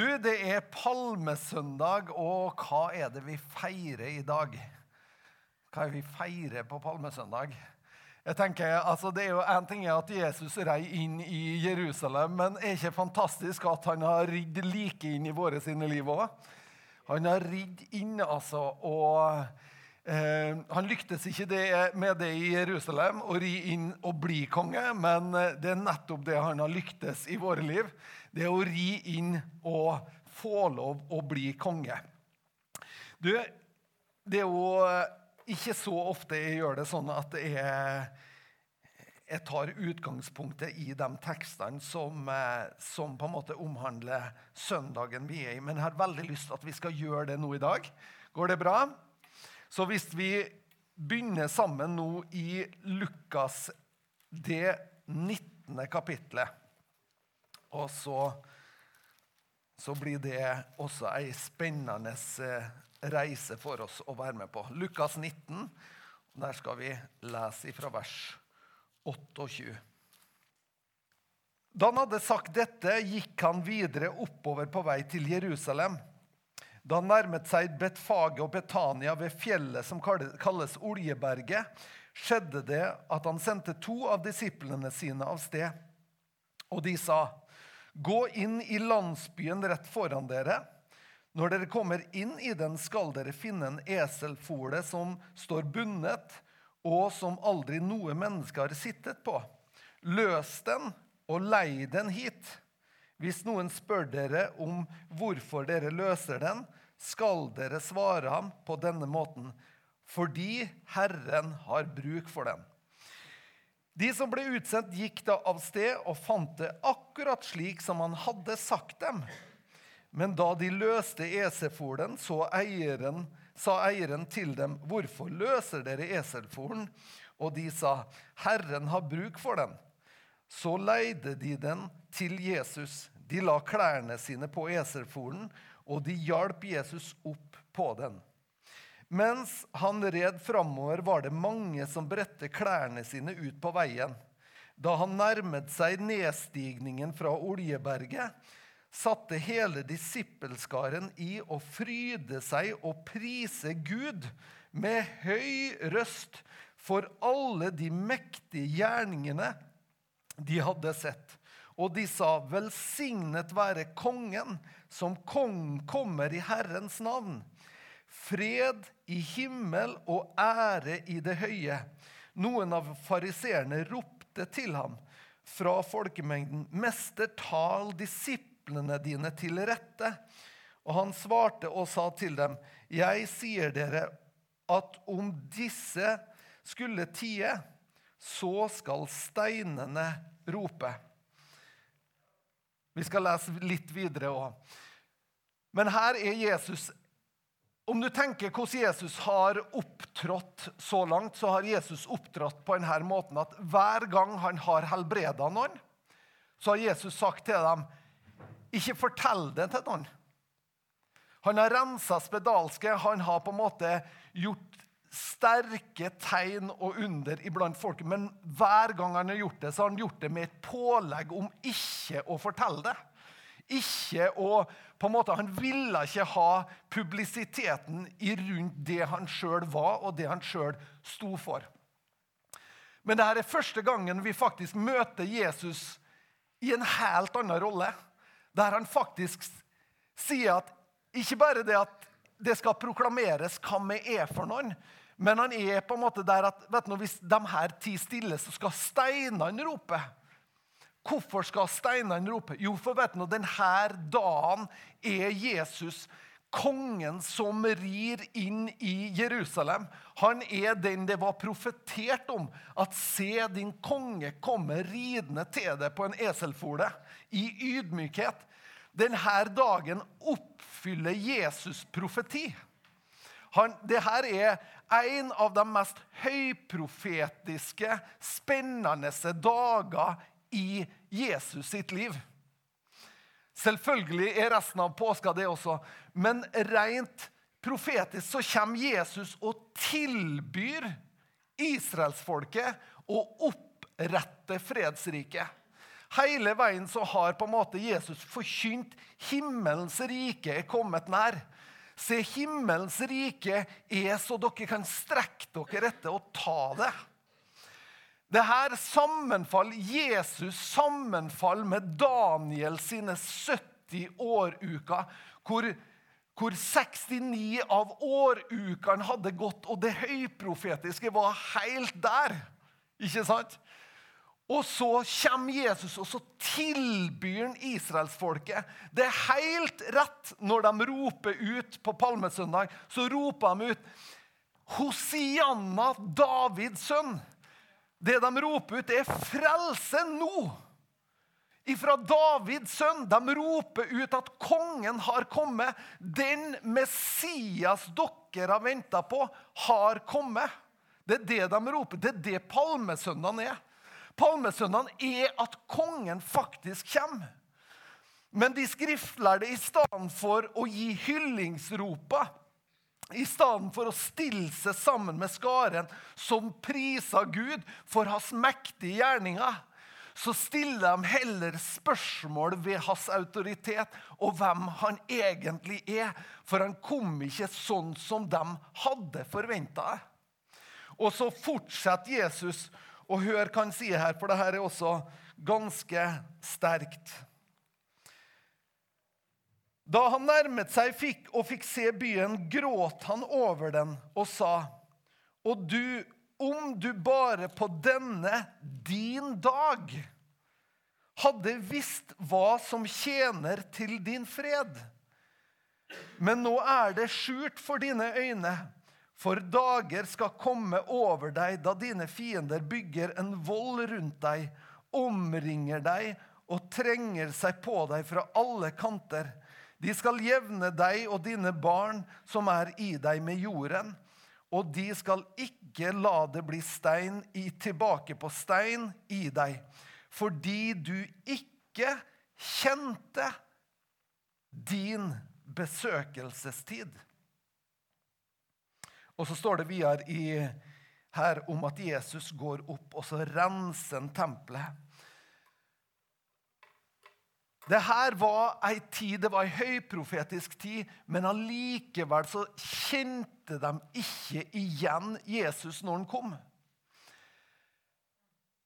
Du, det er palmesøndag, og hva er det vi feirer i dag? Hva er det vi feirer på palmesøndag? Jeg tenker, altså det er jo En ting er at Jesus rei inn i Jerusalem, men er ikke fantastisk at han har ridd like inn i våre sine liv òg? Han har ridd inn, altså, og Han lyktes ikke det, med det i Jerusalem, å ri inn og bli konge, men eh, det er nettopp det han har lyktes i våre liv. Det er å ri inn og få lov å bli konge. Du, det er jo ikke så ofte jeg gjør det sånn at jeg, jeg tar utgangspunktet i de tekstene som, eh, som, på en måte omhandler søndagen vi er i. Men jeg har veldig lyst til at vi skal gjøre det nå i dag. Går det bra? Så hvis vi begynner sammen nå i Lukas det 19. kapitlet Og så, så blir det også ei spennende eh, reise for oss å være med på. Lukas 19. Der skal vi lese fra vers 28. Da han hadde sagt dette, gikk han videre oppover på vei til Jerusalem. Da han nærmet seg Betfage og Betania ved fjellet som kalles Oljeberget, skjedde det at han sendte to av disiplene sine av sted. Og de sa, 'Gå inn i landsbyen rett foran dere.' Når dere kommer inn i den, skal dere finne en eselfole som står bundet, og som aldri noe menneske har sittet på. Løs den og lei den hit. Hvis noen spør dere om hvorfor dere løser den, skal dere svare ham på denne måten. Fordi Herren har bruk for den. De som ble utsendt, gikk da av sted og fant det akkurat slik som han hadde sagt dem. Men da de løste eselfolen, sa eieren til dem, 'Hvorfor løser dere eselfolen?' Og de sa, 'Herren har bruk for den.' Så leide de den til Jesus. De la klærne sine på eselfolen, og de hjalp Jesus opp på den. Mens han red framover, var det mange som bredte klærne sine ut på veien. Da han nærmet seg nedstigningen fra Oljeberget, satte hele disippelskaren i å fryde seg og prise Gud med høy røst for alle de mektige gjerningene de hadde sett. Og de sa, 'Velsignet være Kongen som kom, kommer i Herrens navn.' Fred i himmel og ære i det høye. Noen av fariseerne ropte til ham fra folkemengden, 'Mester, tal disiplene dine til rette. Og han svarte og sa til dem, Jeg sier dere at om disse skulle tie, så skal steinene rope. Vi skal lese litt videre òg. Men her er Jesus Om du tenker hvordan Jesus har opptrådt så langt, så har Jesus opptrådt på denne måten at hver gang han har helbreda noen, så har Jesus sagt til dem ikke fortell det til noen. Han har rensa spedalske. Han har på en måte gjort sterke tegn og under iblant folket. Men hver gang han har gjort det, så har han gjort det med et pålegg om ikke å fortelle det. Ikke å, på en måte, Han ville ikke ha publisiteten rundt det han sjøl var, og det han sjøl sto for. Men dette er første gangen vi faktisk møter Jesus i en helt annen rolle der han faktisk sier at ikke bare det at det skal proklameres hva vi er for noen, men han er på en måte der at vet du, hvis de her ti stille, så skal steinene rope. Hvorfor skal steinene rope? Jo, for vet du, denne dagen er Jesus kongen som rir inn i Jerusalem. Han er den det var profetert om. At se, din konge komme ridende til deg på en eselfole i ydmykhet. Denne dagen oppfyller Jesus profeti. Han, Dette er en av de mest høyprofetiske, spennende dager i Jesus sitt liv. Selvfølgelig er resten av påska det også, men rent profetisk så kommer Jesus og tilbyr israelsfolket å opprette fredsriket. Hele veien så har på en måte Jesus forkynt himmelens rike er kommet nær. Se, himmelens rike er så dere kan strekke dere etter og ta det. Det her sammenfall, Jesus sammenfall med Daniel sine 70 åruker, hvor, hvor 69 av årukene hadde gått, og det høyprofetiske var helt der. Ikke sant? Og så kommer Jesus, og så tilbyr han israelsfolket. Det er helt rett når de roper ut på palmesøndag. Så roper de ut Hosianna, Davids sønn. Det de roper ut, er 'frelse nå'. Ifra Davids sønn. De roper ut at kongen har kommet. Den Messias dere har venta på, har kommet. Det er det de roper. Det er det palmesøndagen er. Palmesøndagen er at kongen faktisk kommer. Men de skriftlærde, i stedet for å gi hyllingsropa, i stedet for å stille seg sammen med skaren som priser Gud for hans mektige gjerninger, så stiller de heller spørsmål ved hans autoritet og hvem han egentlig er. For han kom ikke sånn som de hadde forventa. Og så fortsetter Jesus og hør hva han sier her, for dette er også ganske sterkt. Da han nærmet seg fikk, og fikk se byen, gråt han over den og sa, Og du, om du bare på denne din dag hadde visst hva som tjener til din fred. Men nå er det skjult for dine øyne. For dager skal komme over deg da dine fiender bygger en vold rundt deg, omringer deg og trenger seg på deg fra alle kanter. De skal jevne deg og dine barn som er i deg, med jorden. Og de skal ikke la det bli stein i, tilbake på stein i deg, fordi du ikke kjente din besøkelsestid. Og så står det videre i, her om at Jesus går opp og så renser han tempelet. Det her var ei tid, det var ei høyprofetisk tid, men allikevel så kjente de ikke igjen Jesus når han kom.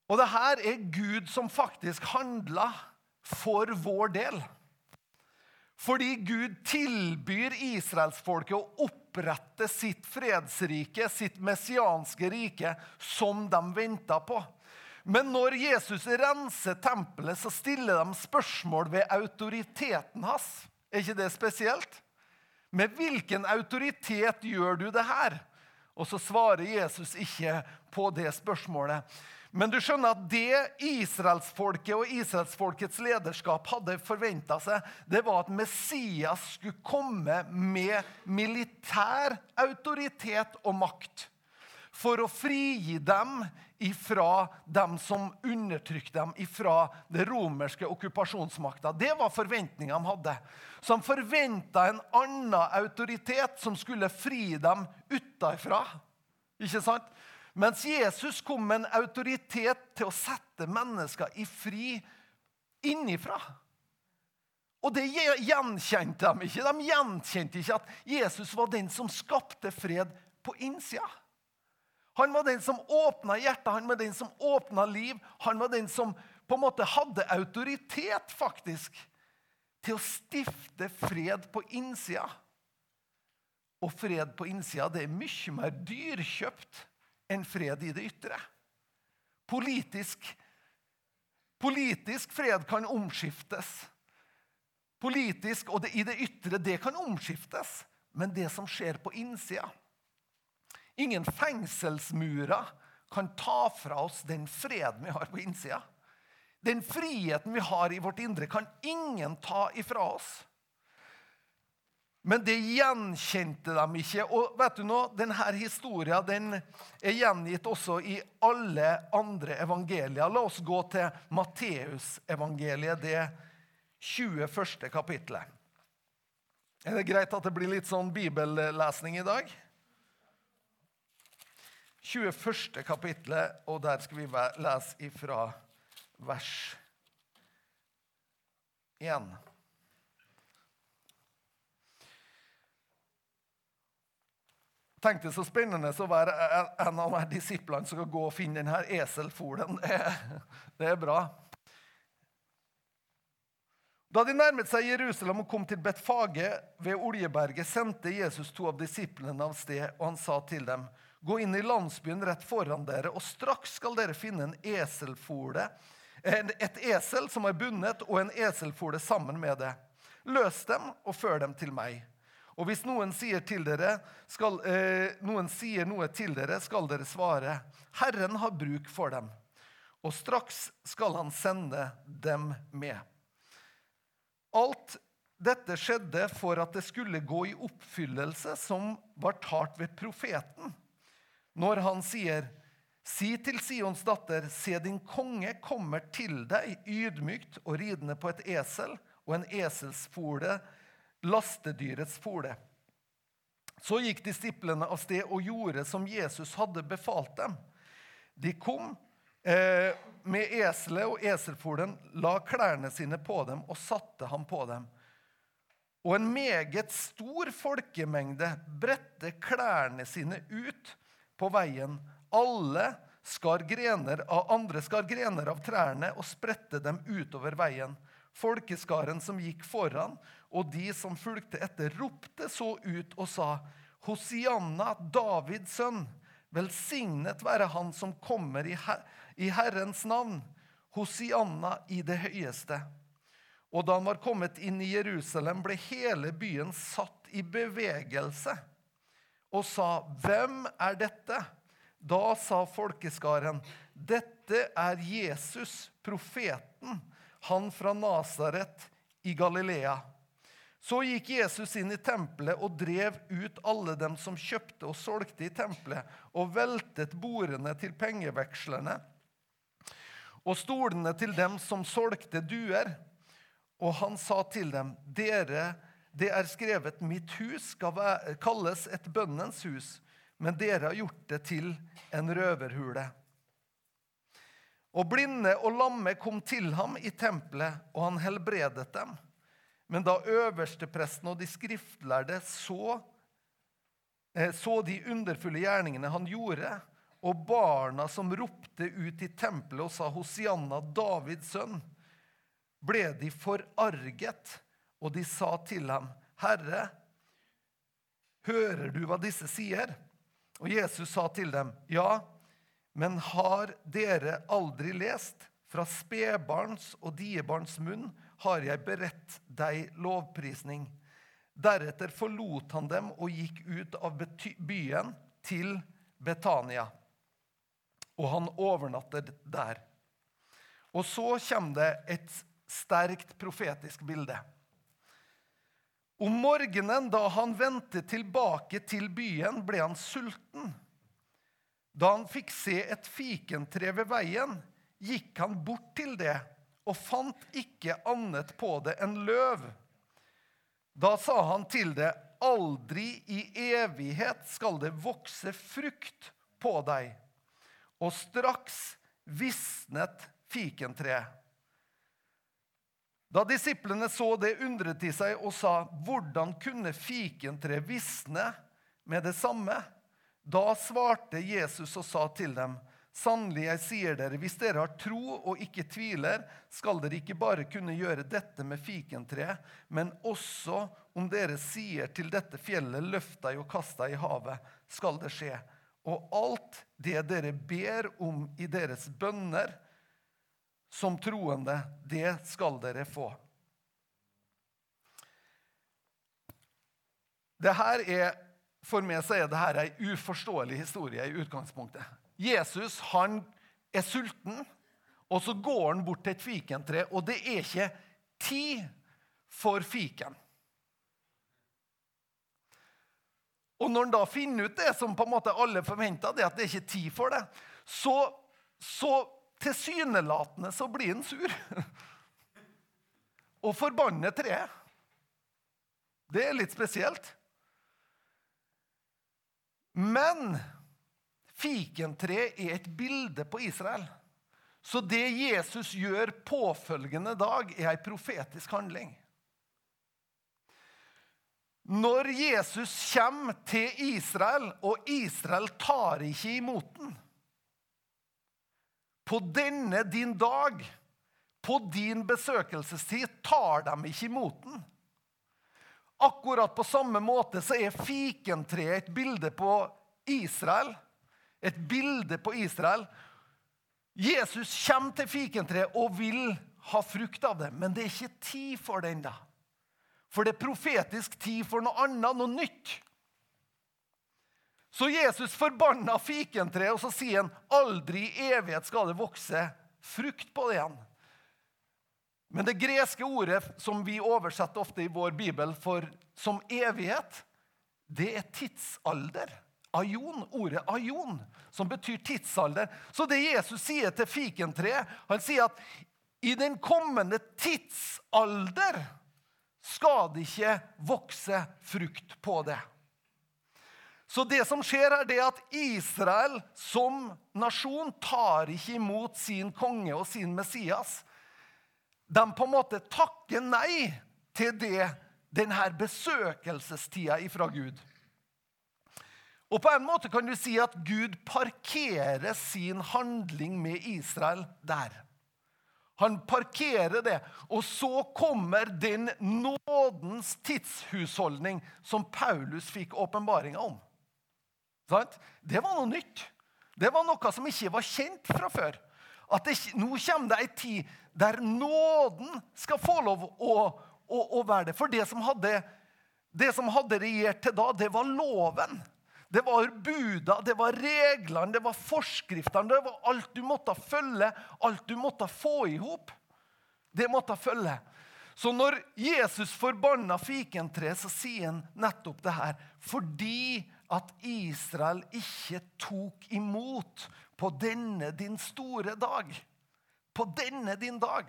Og det her er Gud som faktisk handla for vår del. Fordi Gud tilbyr israelsfolket å opprette sitt fredsrike, sitt messianske rike, som de venta på. Men når Jesus renser tempelet, så stiller de spørsmål ved autoriteten hans. Er ikke det spesielt? Med hvilken autoritet gjør du det her? Og så svarer Jesus ikke på det spørsmålet. Men du skjønner at det israelsfolket og israelsfolkets lederskap hadde forventa seg, det var at Messias skulle komme med militær autoritet og makt for å frigi dem ifra dem som undertrykte dem, ifra det romerske okkupasjonsmakta. Det var forventninga de hadde. Så de forventa en annen autoritet som skulle fri dem utafra. Ikke sant? Mens Jesus kom med en autoritet til å sette mennesker i fri innifra. Og det gjenkjente de ikke. De gjenkjente ikke at Jesus var den som skapte fred på innsida. Han var den som åpna hjertet, han var den som åpna liv. Han var den som på en måte hadde autoritet, faktisk, til å stifte fred på innsida. Og fred på innsida det er mye mer dyrkjøpt enn fred i det ytre. Politisk, politisk fred kan omskiftes. Politisk og det, i det ytre, det kan omskiftes. Men det som skjer på innsida Ingen fengselsmurer kan ta fra oss den freden vi har på innsida. Den friheten vi har i vårt indre, kan ingen ta ifra oss. Men det gjenkjente de ikke. Og vet du nå, denne historien den er gjengitt også i alle andre evangelier. La oss gå til Matteusevangeliet, det 21. kapittelet. Er det greit at det blir litt sånn bibellesning i dag? 21. kapittelet, og der skal vi lese ifra vers 1. Tenk det så spennende å være en av de disiplene som skal gå og finne denne eselfolen. Det, det er bra. Da de nærmet seg Jerusalem og kom til Betfage ved Oljeberget, sendte Jesus to av disiplene av sted, og han sa til dem.: Gå inn i landsbyen rett foran dere, og straks skal dere finne en eselfole, et esel som er bundet, og en eselfole sammen med det. Løs dem og før dem til meg. Og hvis noen sier, dere, skal, eh, noen sier noe til dere, skal dere svare, Herren har bruk for dem. Og straks skal han sende dem med. Alt dette skjedde for at det skulle gå i oppfyllelse som var talt ved profeten, når han sier, Si til Sions datter, se din konge kommer til deg ydmykt og ridende på et esel og en eselsfole, lastedyrets fole. Så gikk disiplene av sted og gjorde som Jesus hadde befalt dem. De kom eh, med eselet og eselfolen, la klærne sine på dem og satte ham på dem. Og en meget stor folkemengde bredte klærne sine ut på veien. Alle skar grener av, andre skar grener av trærne og spredte dem utover veien. Folkeskaren som gikk foran, og de som fulgte etter, ropte så ut og sa:" Hosianna, Davids sønn, velsignet være han som kommer i, her i Herrens navn, Hosianna i det høyeste. Og da han var kommet inn i Jerusalem, ble hele byen satt i bevegelse og sa, 'Hvem er dette?' Da sa folkeskaren, 'Dette er Jesus, profeten, han fra Nasaret i Galilea.' Så gikk Jesus inn i tempelet og drev ut alle dem som kjøpte og solgte i tempelet, og veltet bordene til pengevekslerne og stolene til dem som solgte duer. Og han sa til dem, dere, det er skrevet, mitt hus skal kalles et bønnens hus, men dere har gjort det til en røverhule. Og blinde og lamme kom til ham i tempelet, og han helbredet dem. Men da øverstepresten og de skriftlærde så, eh, så de underfulle gjerningene han gjorde, og barna som ropte ut i tempelet og sa Hosianna, Davids sønn, ble de forarget, og de sa til ham, Herre, hører du hva disse sier? Og Jesus sa til dem, Ja, men har dere aldri lest? Fra spedbarns og diebarns munn har jeg beredt deg lovprisning. Deretter forlot han dem og gikk ut av byen til Betania og han overnatter der. Og så kommer det et sterkt profetisk bilde. Om morgenen, da han vendte tilbake til byen, ble han sulten. Da han fikk se et fikentre ved veien, gikk han bort til det og fant ikke annet på det enn løv. Da sa han til det, aldri i evighet skal det vokse frukt på deg og straks visnet fikentreet. Da disiplene så det, undret de seg og sa, 'Hvordan kunne fikentre visne med det samme?' Da svarte Jesus og sa til dem, 'Sannelig, jeg sier dere, hvis dere har tro og ikke tviler, skal dere ikke bare kunne gjøre dette med fikentreet, men også om dere sier til dette fjellet, løft deg og kast deg i havet, skal det skje.' Og alt det dere ber om i deres bønner som troende, det skal dere få. Det her er, For meg så er dette ei uforståelig historie i utgangspunktet. Jesus han er sulten, og så går han bort til et fikentre, og det er ikke tid for fiken. Og når han da finner ut det som på en måte alle forventa, at det ikke er tid for det, så, så tilsynelatende så blir han sur. Og forbanner treet. Det er litt spesielt. Men fikentreet er et bilde på Israel. Så det Jesus gjør påfølgende dag, er ei profetisk handling. Når Jesus kommer til Israel, og Israel tar ikke imot den På denne din dag, på din besøkelsestid, tar de ikke imot den. Akkurat på samme måte så er fikentreet et bilde på Israel. Et bilde på Israel. Jesus kommer til fikentreet og vil ha frukt av det, men det er ikke tid for det ennå. For det er profetisk tid for noe annet, noe nytt. Så Jesus forbanna fikentreet, og så sier han aldri i evighet skal det vokse frukt på det igjen. Men det greske ordet som vi oversetter ofte i vår bibel for som evighet, det er tidsalder. Aion, ordet aion, som betyr tidsalder. Så det Jesus sier til fikentreet, han sier at i den kommende tidsalder skal det ikke vokse frukt på det. Så det som skjer, er det at Israel som nasjon tar ikke imot sin konge og sin Messias de på en måte takker nei til det, denne besøkelsestida ifra Gud. Og på en måte kan du si at Gud parkerer sin handling med Israel der. Han parkerer det, og så kommer den nådens tidshusholdning som Paulus fikk åpenbaringa om. Det var noe nytt. Det var noe som ikke var kjent fra før. At det, nå kommer det ei tid der nåden skal få lov å, å, å være det. For det som, hadde, det som hadde regjert til da, det var loven. Det var buda, det var reglene, det var forskriftene. Det var alt du måtte følge, alt du måtte få i hop. Det måtte følge. Så når Jesus forbanna fikentreet, så sier han nettopp det her. Fordi at Israel ikke tok imot på denne din store dag på denne din dag,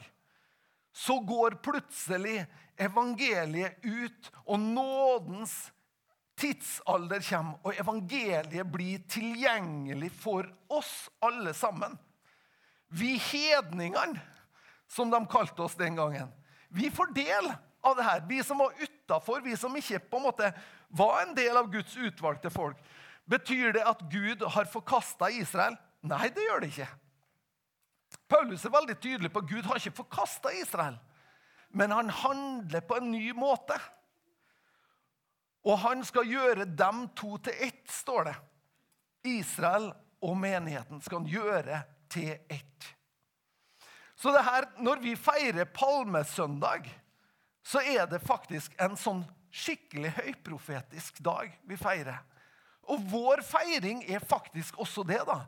så går plutselig evangeliet ut, og nådens tidsalder kommer, og evangeliet blir tilgjengelig for oss alle sammen. Vi hedningene, som de kalte oss den gangen, vi får del av det her. Vi som var utafor, vi som ikke på en måte var en del av Guds utvalgte folk. Betyr det at Gud har forkasta Israel? Nei, det gjør det ikke. Paulus er veldig tydelig på at Gud har ikke forkasta Israel, men han handler på en ny måte. Og han skal gjøre dem to til ett, står det. Israel og menigheten skal han gjøre til ett. Så det her, når vi feirer palmesøndag, så er det faktisk en sånn skikkelig høyprofetisk dag vi feirer. Og vår feiring er faktisk også det, da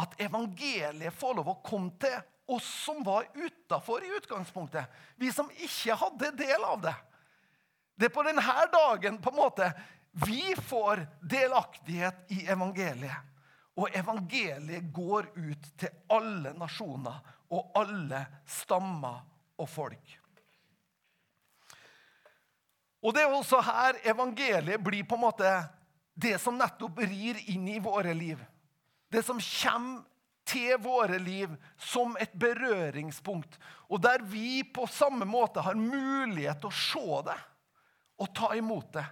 at evangeliet får lov å komme til oss som var utafor i utgangspunktet. Vi som ikke hadde del av det. Det er på denne dagen på en måte vi får delaktighet i evangeliet. Og evangeliet går ut til alle nasjoner og alle stammer og folk. Og det er også her evangeliet blir på en måte det som nettopp rir inn i våre liv det som kommer til våre liv som et berøringspunkt, og der vi på samme måte har mulighet til å se det og ta imot det.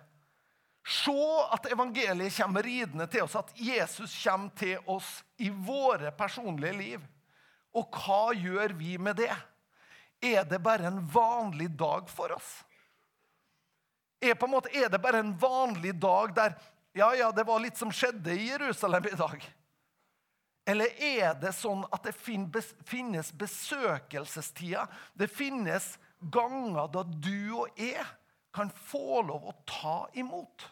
Se at evangeliet kommer ridende til oss, at Jesus kommer til oss i våre personlige liv. Og hva gjør vi med det? Er det bare en vanlig dag for oss? Er, på en måte, er det bare en vanlig dag der Ja, ja, det var litt som skjedde i Jerusalem i dag. Eller er det sånn at det finnes besøkelsestider? Det finnes ganger da du og jeg kan få lov å ta imot.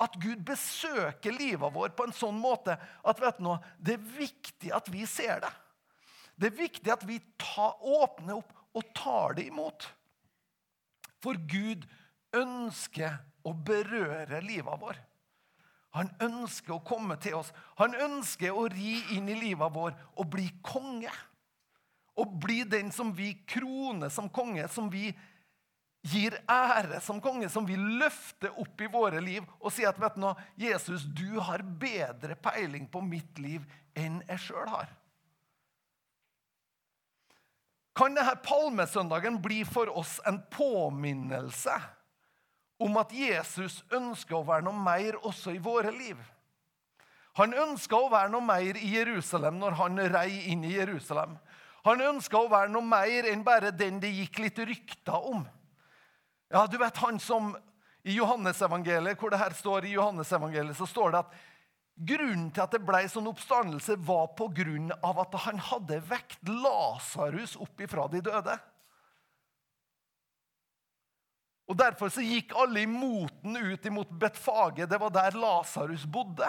At Gud besøker livet vårt på en sånn måte at vet du, det er viktig at vi ser det. Det er viktig at vi ta, åpner opp og tar det imot. For Gud ønsker å berøre livet vår. Han ønsker å komme til oss. Han ønsker å ri inn i livet vår og bli konge. Og bli den som vi kroner som konge, som vi gir ære som konge, som vi løfter opp i våre liv og sier at vet du nå, Jesus, du har bedre peiling på mitt liv enn jeg sjøl har. Kan denne palmesøndagen bli for oss en påminnelse om at Jesus ønsker å være noe mer også i våre liv? Han ønska å være noe mer i Jerusalem når han rei inn i Jerusalem. Han ønska å være noe mer enn bare den det gikk litt rykter om. Ja, du vet han som I Johannesevangeliet, hvor det her står i Johannesevangeliet, så står det at grunnen til at det ble sånn oppstandelse, var på grunn av at han hadde vekt Lasarus opp ifra de døde. Og Derfor så gikk alle imot den ut imot Betfage. Det var der Lasarus bodde.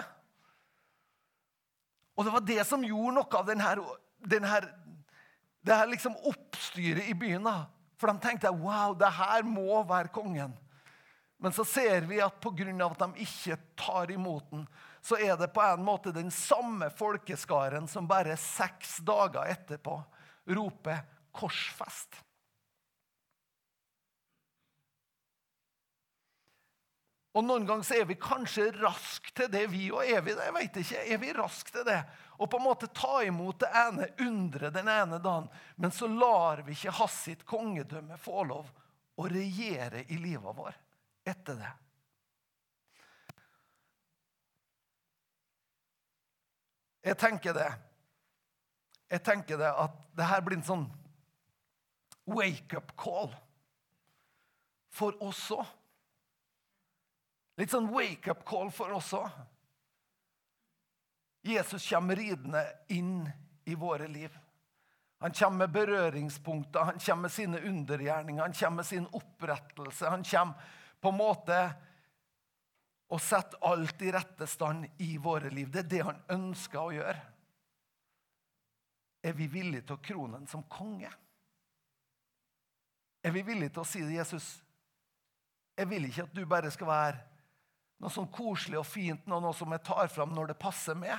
Og det var det som gjorde noe av denne, denne, det her liksom oppstyret i byen. For de tenkte wow, det her må være kongen. Men så ser vi at pga. at de ikke tar imot den, så er det på en måte den samme folkeskaren som bare seks dager etterpå roper 'korsfest'. Og Noen ganger er vi kanskje raske til det, vi òg. Er vi det? Jeg vet ikke. Er vi raske til det? Og på en måte ta imot det ene underet den ene dagen, men så lar vi ikke hans sitt kongedømme få lov å regjere i livet vår etter det. Jeg tenker det. Jeg tenker det at det her blir en sånn wake-up call for oss òg. Litt sånn wake-up call for oss òg. Jesus kommer ridende inn i våre liv. Han kommer med berøringspunkter, han kommer med sine undergjerninger, han kommer med sin opprettelse. Han kommer på en måte og sette alt i rette stand i våre liv. Det er det han ønsker å gjøre. Er vi villige til å krone ham som konge? Er vi villige til å si det, Jesus? Jeg vil ikke at du bare skal være noe sånn koselig og fint, noe som jeg tar fram når det passer meg.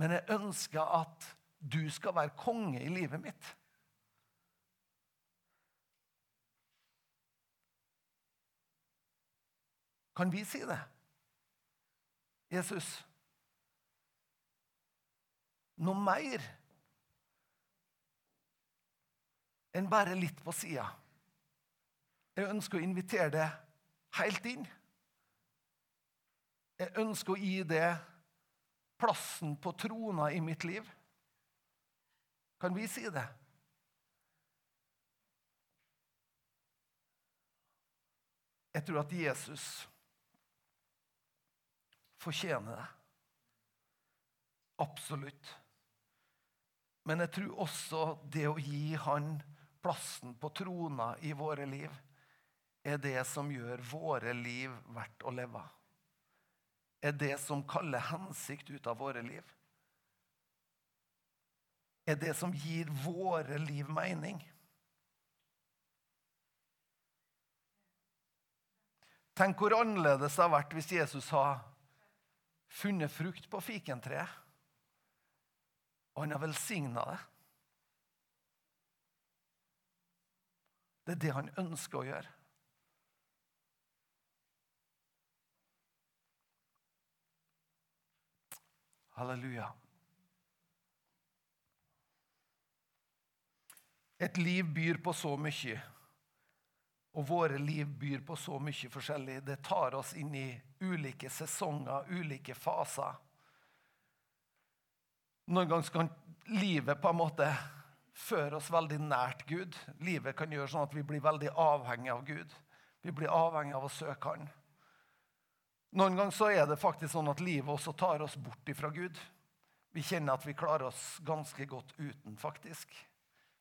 Men jeg ønsker at du skal være konge i livet mitt. Kan vi si det? Jesus, noe mer enn bare litt på sida. Jeg ønsker å invitere deg helt inn. Jeg ønsker å gi det plassen på trona i mitt liv. Kan vi si det? Jeg tror at Jesus fortjener det. Absolutt. Men jeg tror også det å gi han plassen på trona i våre liv, er det som gjør våre liv verdt å leve. Er det som kaller hensikt ut av våre liv. Er det som gir våre liv mening. Tenk hvor annerledes det har vært hvis Jesus har funnet frukt på fikentreet. Og han har velsigna det. Det er det han ønsker å gjøre. Halleluja. Et liv byr på så mye. Og våre liv byr på så mye forskjellig. Det tar oss inn i ulike sesonger, ulike faser. Noen ganger kan livet på en måte føre oss veldig nært Gud. Livet kan gjøre sånn at vi blir veldig avhengig av Gud. Vi blir avhengig av å søke Han. Noen ganger så er det faktisk sånn at livet også tar oss bort ifra Gud. Vi kjenner at vi klarer oss ganske godt uten, faktisk.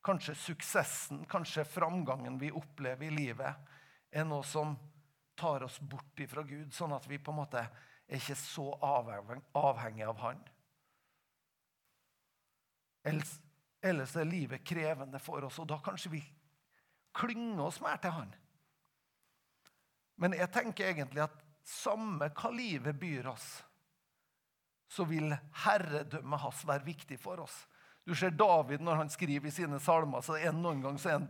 Kanskje suksessen, kanskje framgangen vi opplever i livet, er noe som tar oss bort ifra Gud, sånn at vi på en måte er ikke så avhengig av Han. Ellers er livet krevende for oss, og da kanskje vi klynger oss mer til Han. Men jeg tenker egentlig at samme hva livet byr oss, så vil herredømmet hans være viktig for oss. Du ser David når han skriver i sine salmer, så er noen ganger er han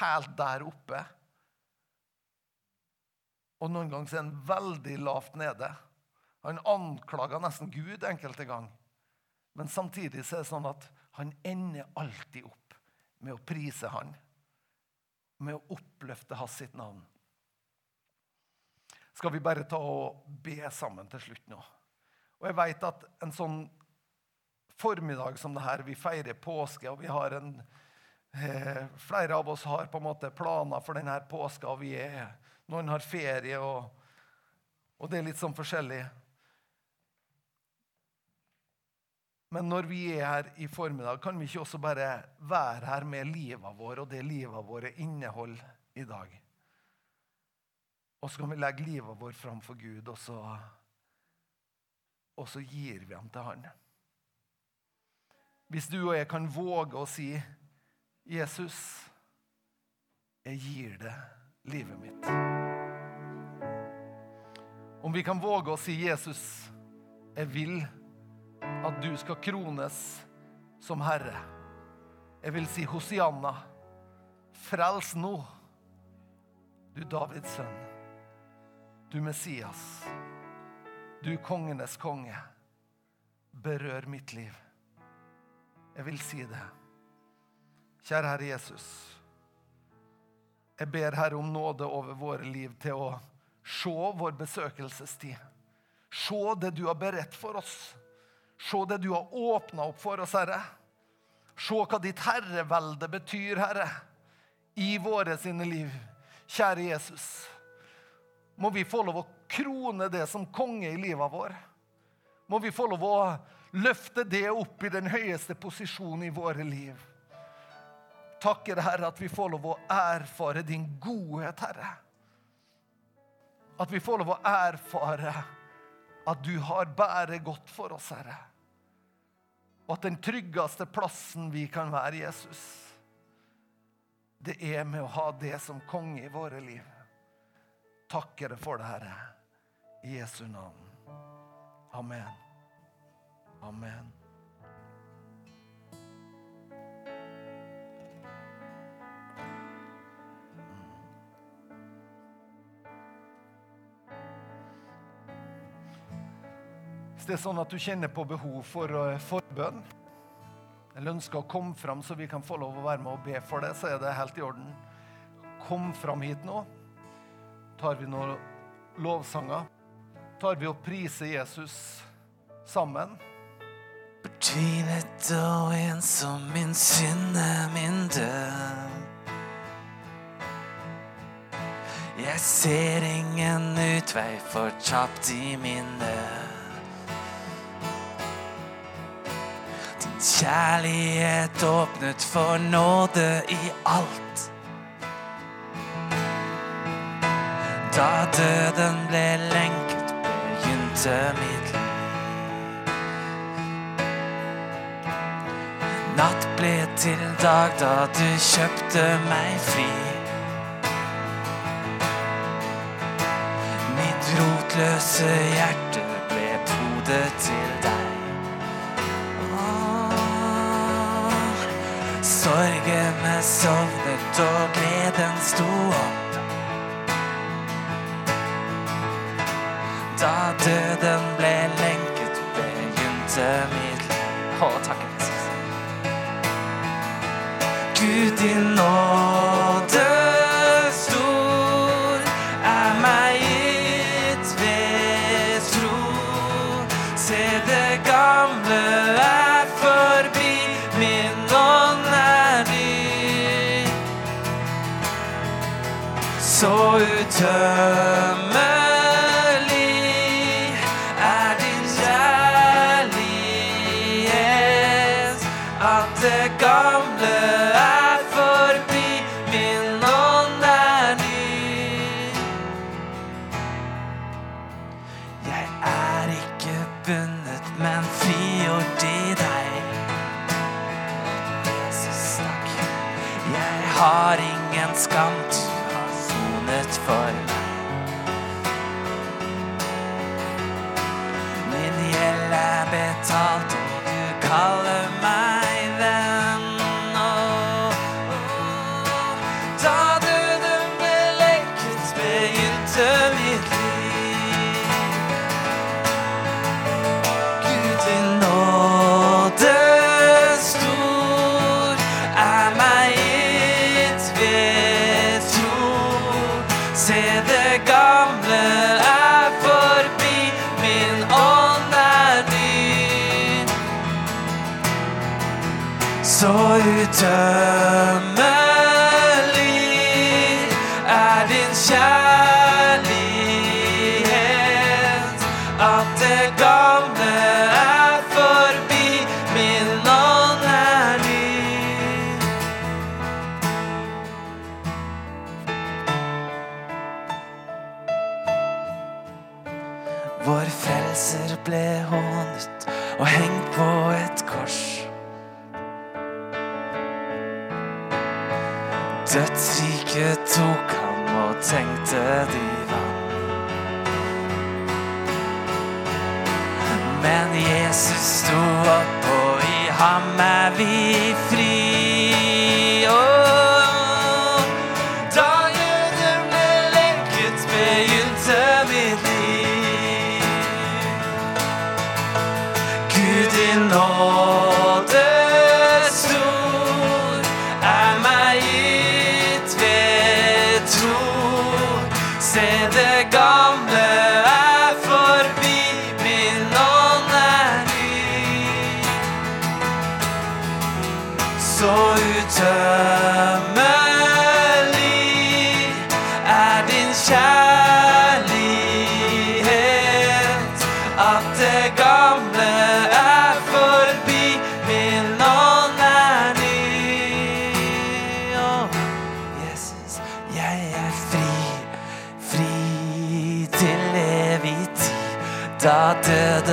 helt der oppe. Og noen ganger er han veldig lavt nede. Han anklager nesten Gud enkelte ganger. Men samtidig så er det sånn at han ender alltid opp med å prise Han, med å oppløfte Hans sitt navn. Skal vi bare ta og be sammen til slutt nå? Og jeg vet at en sånn formiddag som det her, vi feirer påske, og vi har en eh, Flere av oss har på en måte planer for denne påska, og vi er, noen har ferie, og, og det er litt sånn forskjellig. Men når vi er her i formiddag, kan vi ikke også bare være her med livet vårt og det livet vårt inneholder i dag? Og så kan vi legge livet vårt fram for Gud, og så, og så gir vi ham til Han. Hvis du og jeg kan våge å si, 'Jesus, jeg gir deg livet mitt'. Om vi kan våge å si, 'Jesus, jeg vil' at du skal krones som herre. Jeg vil si Hosianna, frels nå, du Davids sønn, du Messias, du kongenes konge. Berør mitt liv. Jeg vil si det. Kjære Herre Jesus. Jeg ber Herre om nåde over våre liv til å se vår besøkelsestid. Se det du har beredt for oss. Se det du har åpna opp for oss, Herre. Se hva ditt herrevelde betyr, Herre, i våre sine liv. Kjære Jesus, må vi få lov å krone det som konge i livet vår. Må vi få lov å løfte det opp i den høyeste posisjonen i våre liv. Takker, Herre, at vi får lov å erfare din godhet, Herre. At vi får lov å erfare at du har bare godt for oss, Herre. Og at den tryggeste plassen vi kan være, Jesus, det er med å ha det som konge i våre liv. Takker deg for det, Herre. I Jesu navn. Amen. Amen. Hvis det er sånn at du kjenner på behov for eh, forbønn, eller ønsker å komme fram så vi kan få lov å være med og be for det, så er det helt i orden. Kom fram hit nå. Tar vi noen lovsanger. Tar vi og priser Jesus sammen. Fortvilet og ensom, min synd er min død. Jeg ser ingen utvei, fortapt i min nød. Kjærlighet åpnet for nåde i alt. Da døden ble lenket, begynte mitt liv. Natt ble til dag da du kjøpte meg fri. Mitt rotløse hjerte ble podet til deg. Sorgene sovnet og gleden sto opp. Da døden ble lenket, begynte mitt liv. Å, takk, Jesus. Gud, din nåde stor er meg gitt ved tro. Se det gamle er forbi, min ånd er ny. Så utømmelig har ingen skam, du har sonet for meg. Min gjeld er betalt, og du kaller meg Vår frelser ble hånet og hengt på et kors. Dødsriket tok ham og tenkte de vann. Men Jesus sto opp, og i ham er vi fri.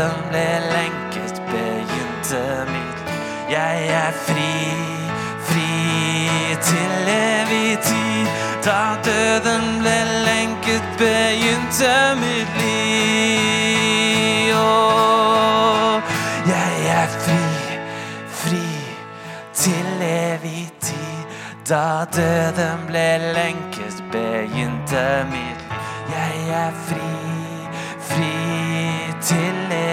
Døden ble lenket, begynte mitt. Jeg er fri, fri til evig tid. Da døden ble lenket, begynte mitt liv. Åh, jeg er fri, fri til evig tid. Da døden ble lenket, begynte mitt liv. Jeg er fri,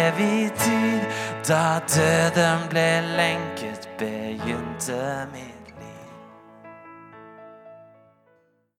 evig tid. Da døden ble lenket, begynte mitt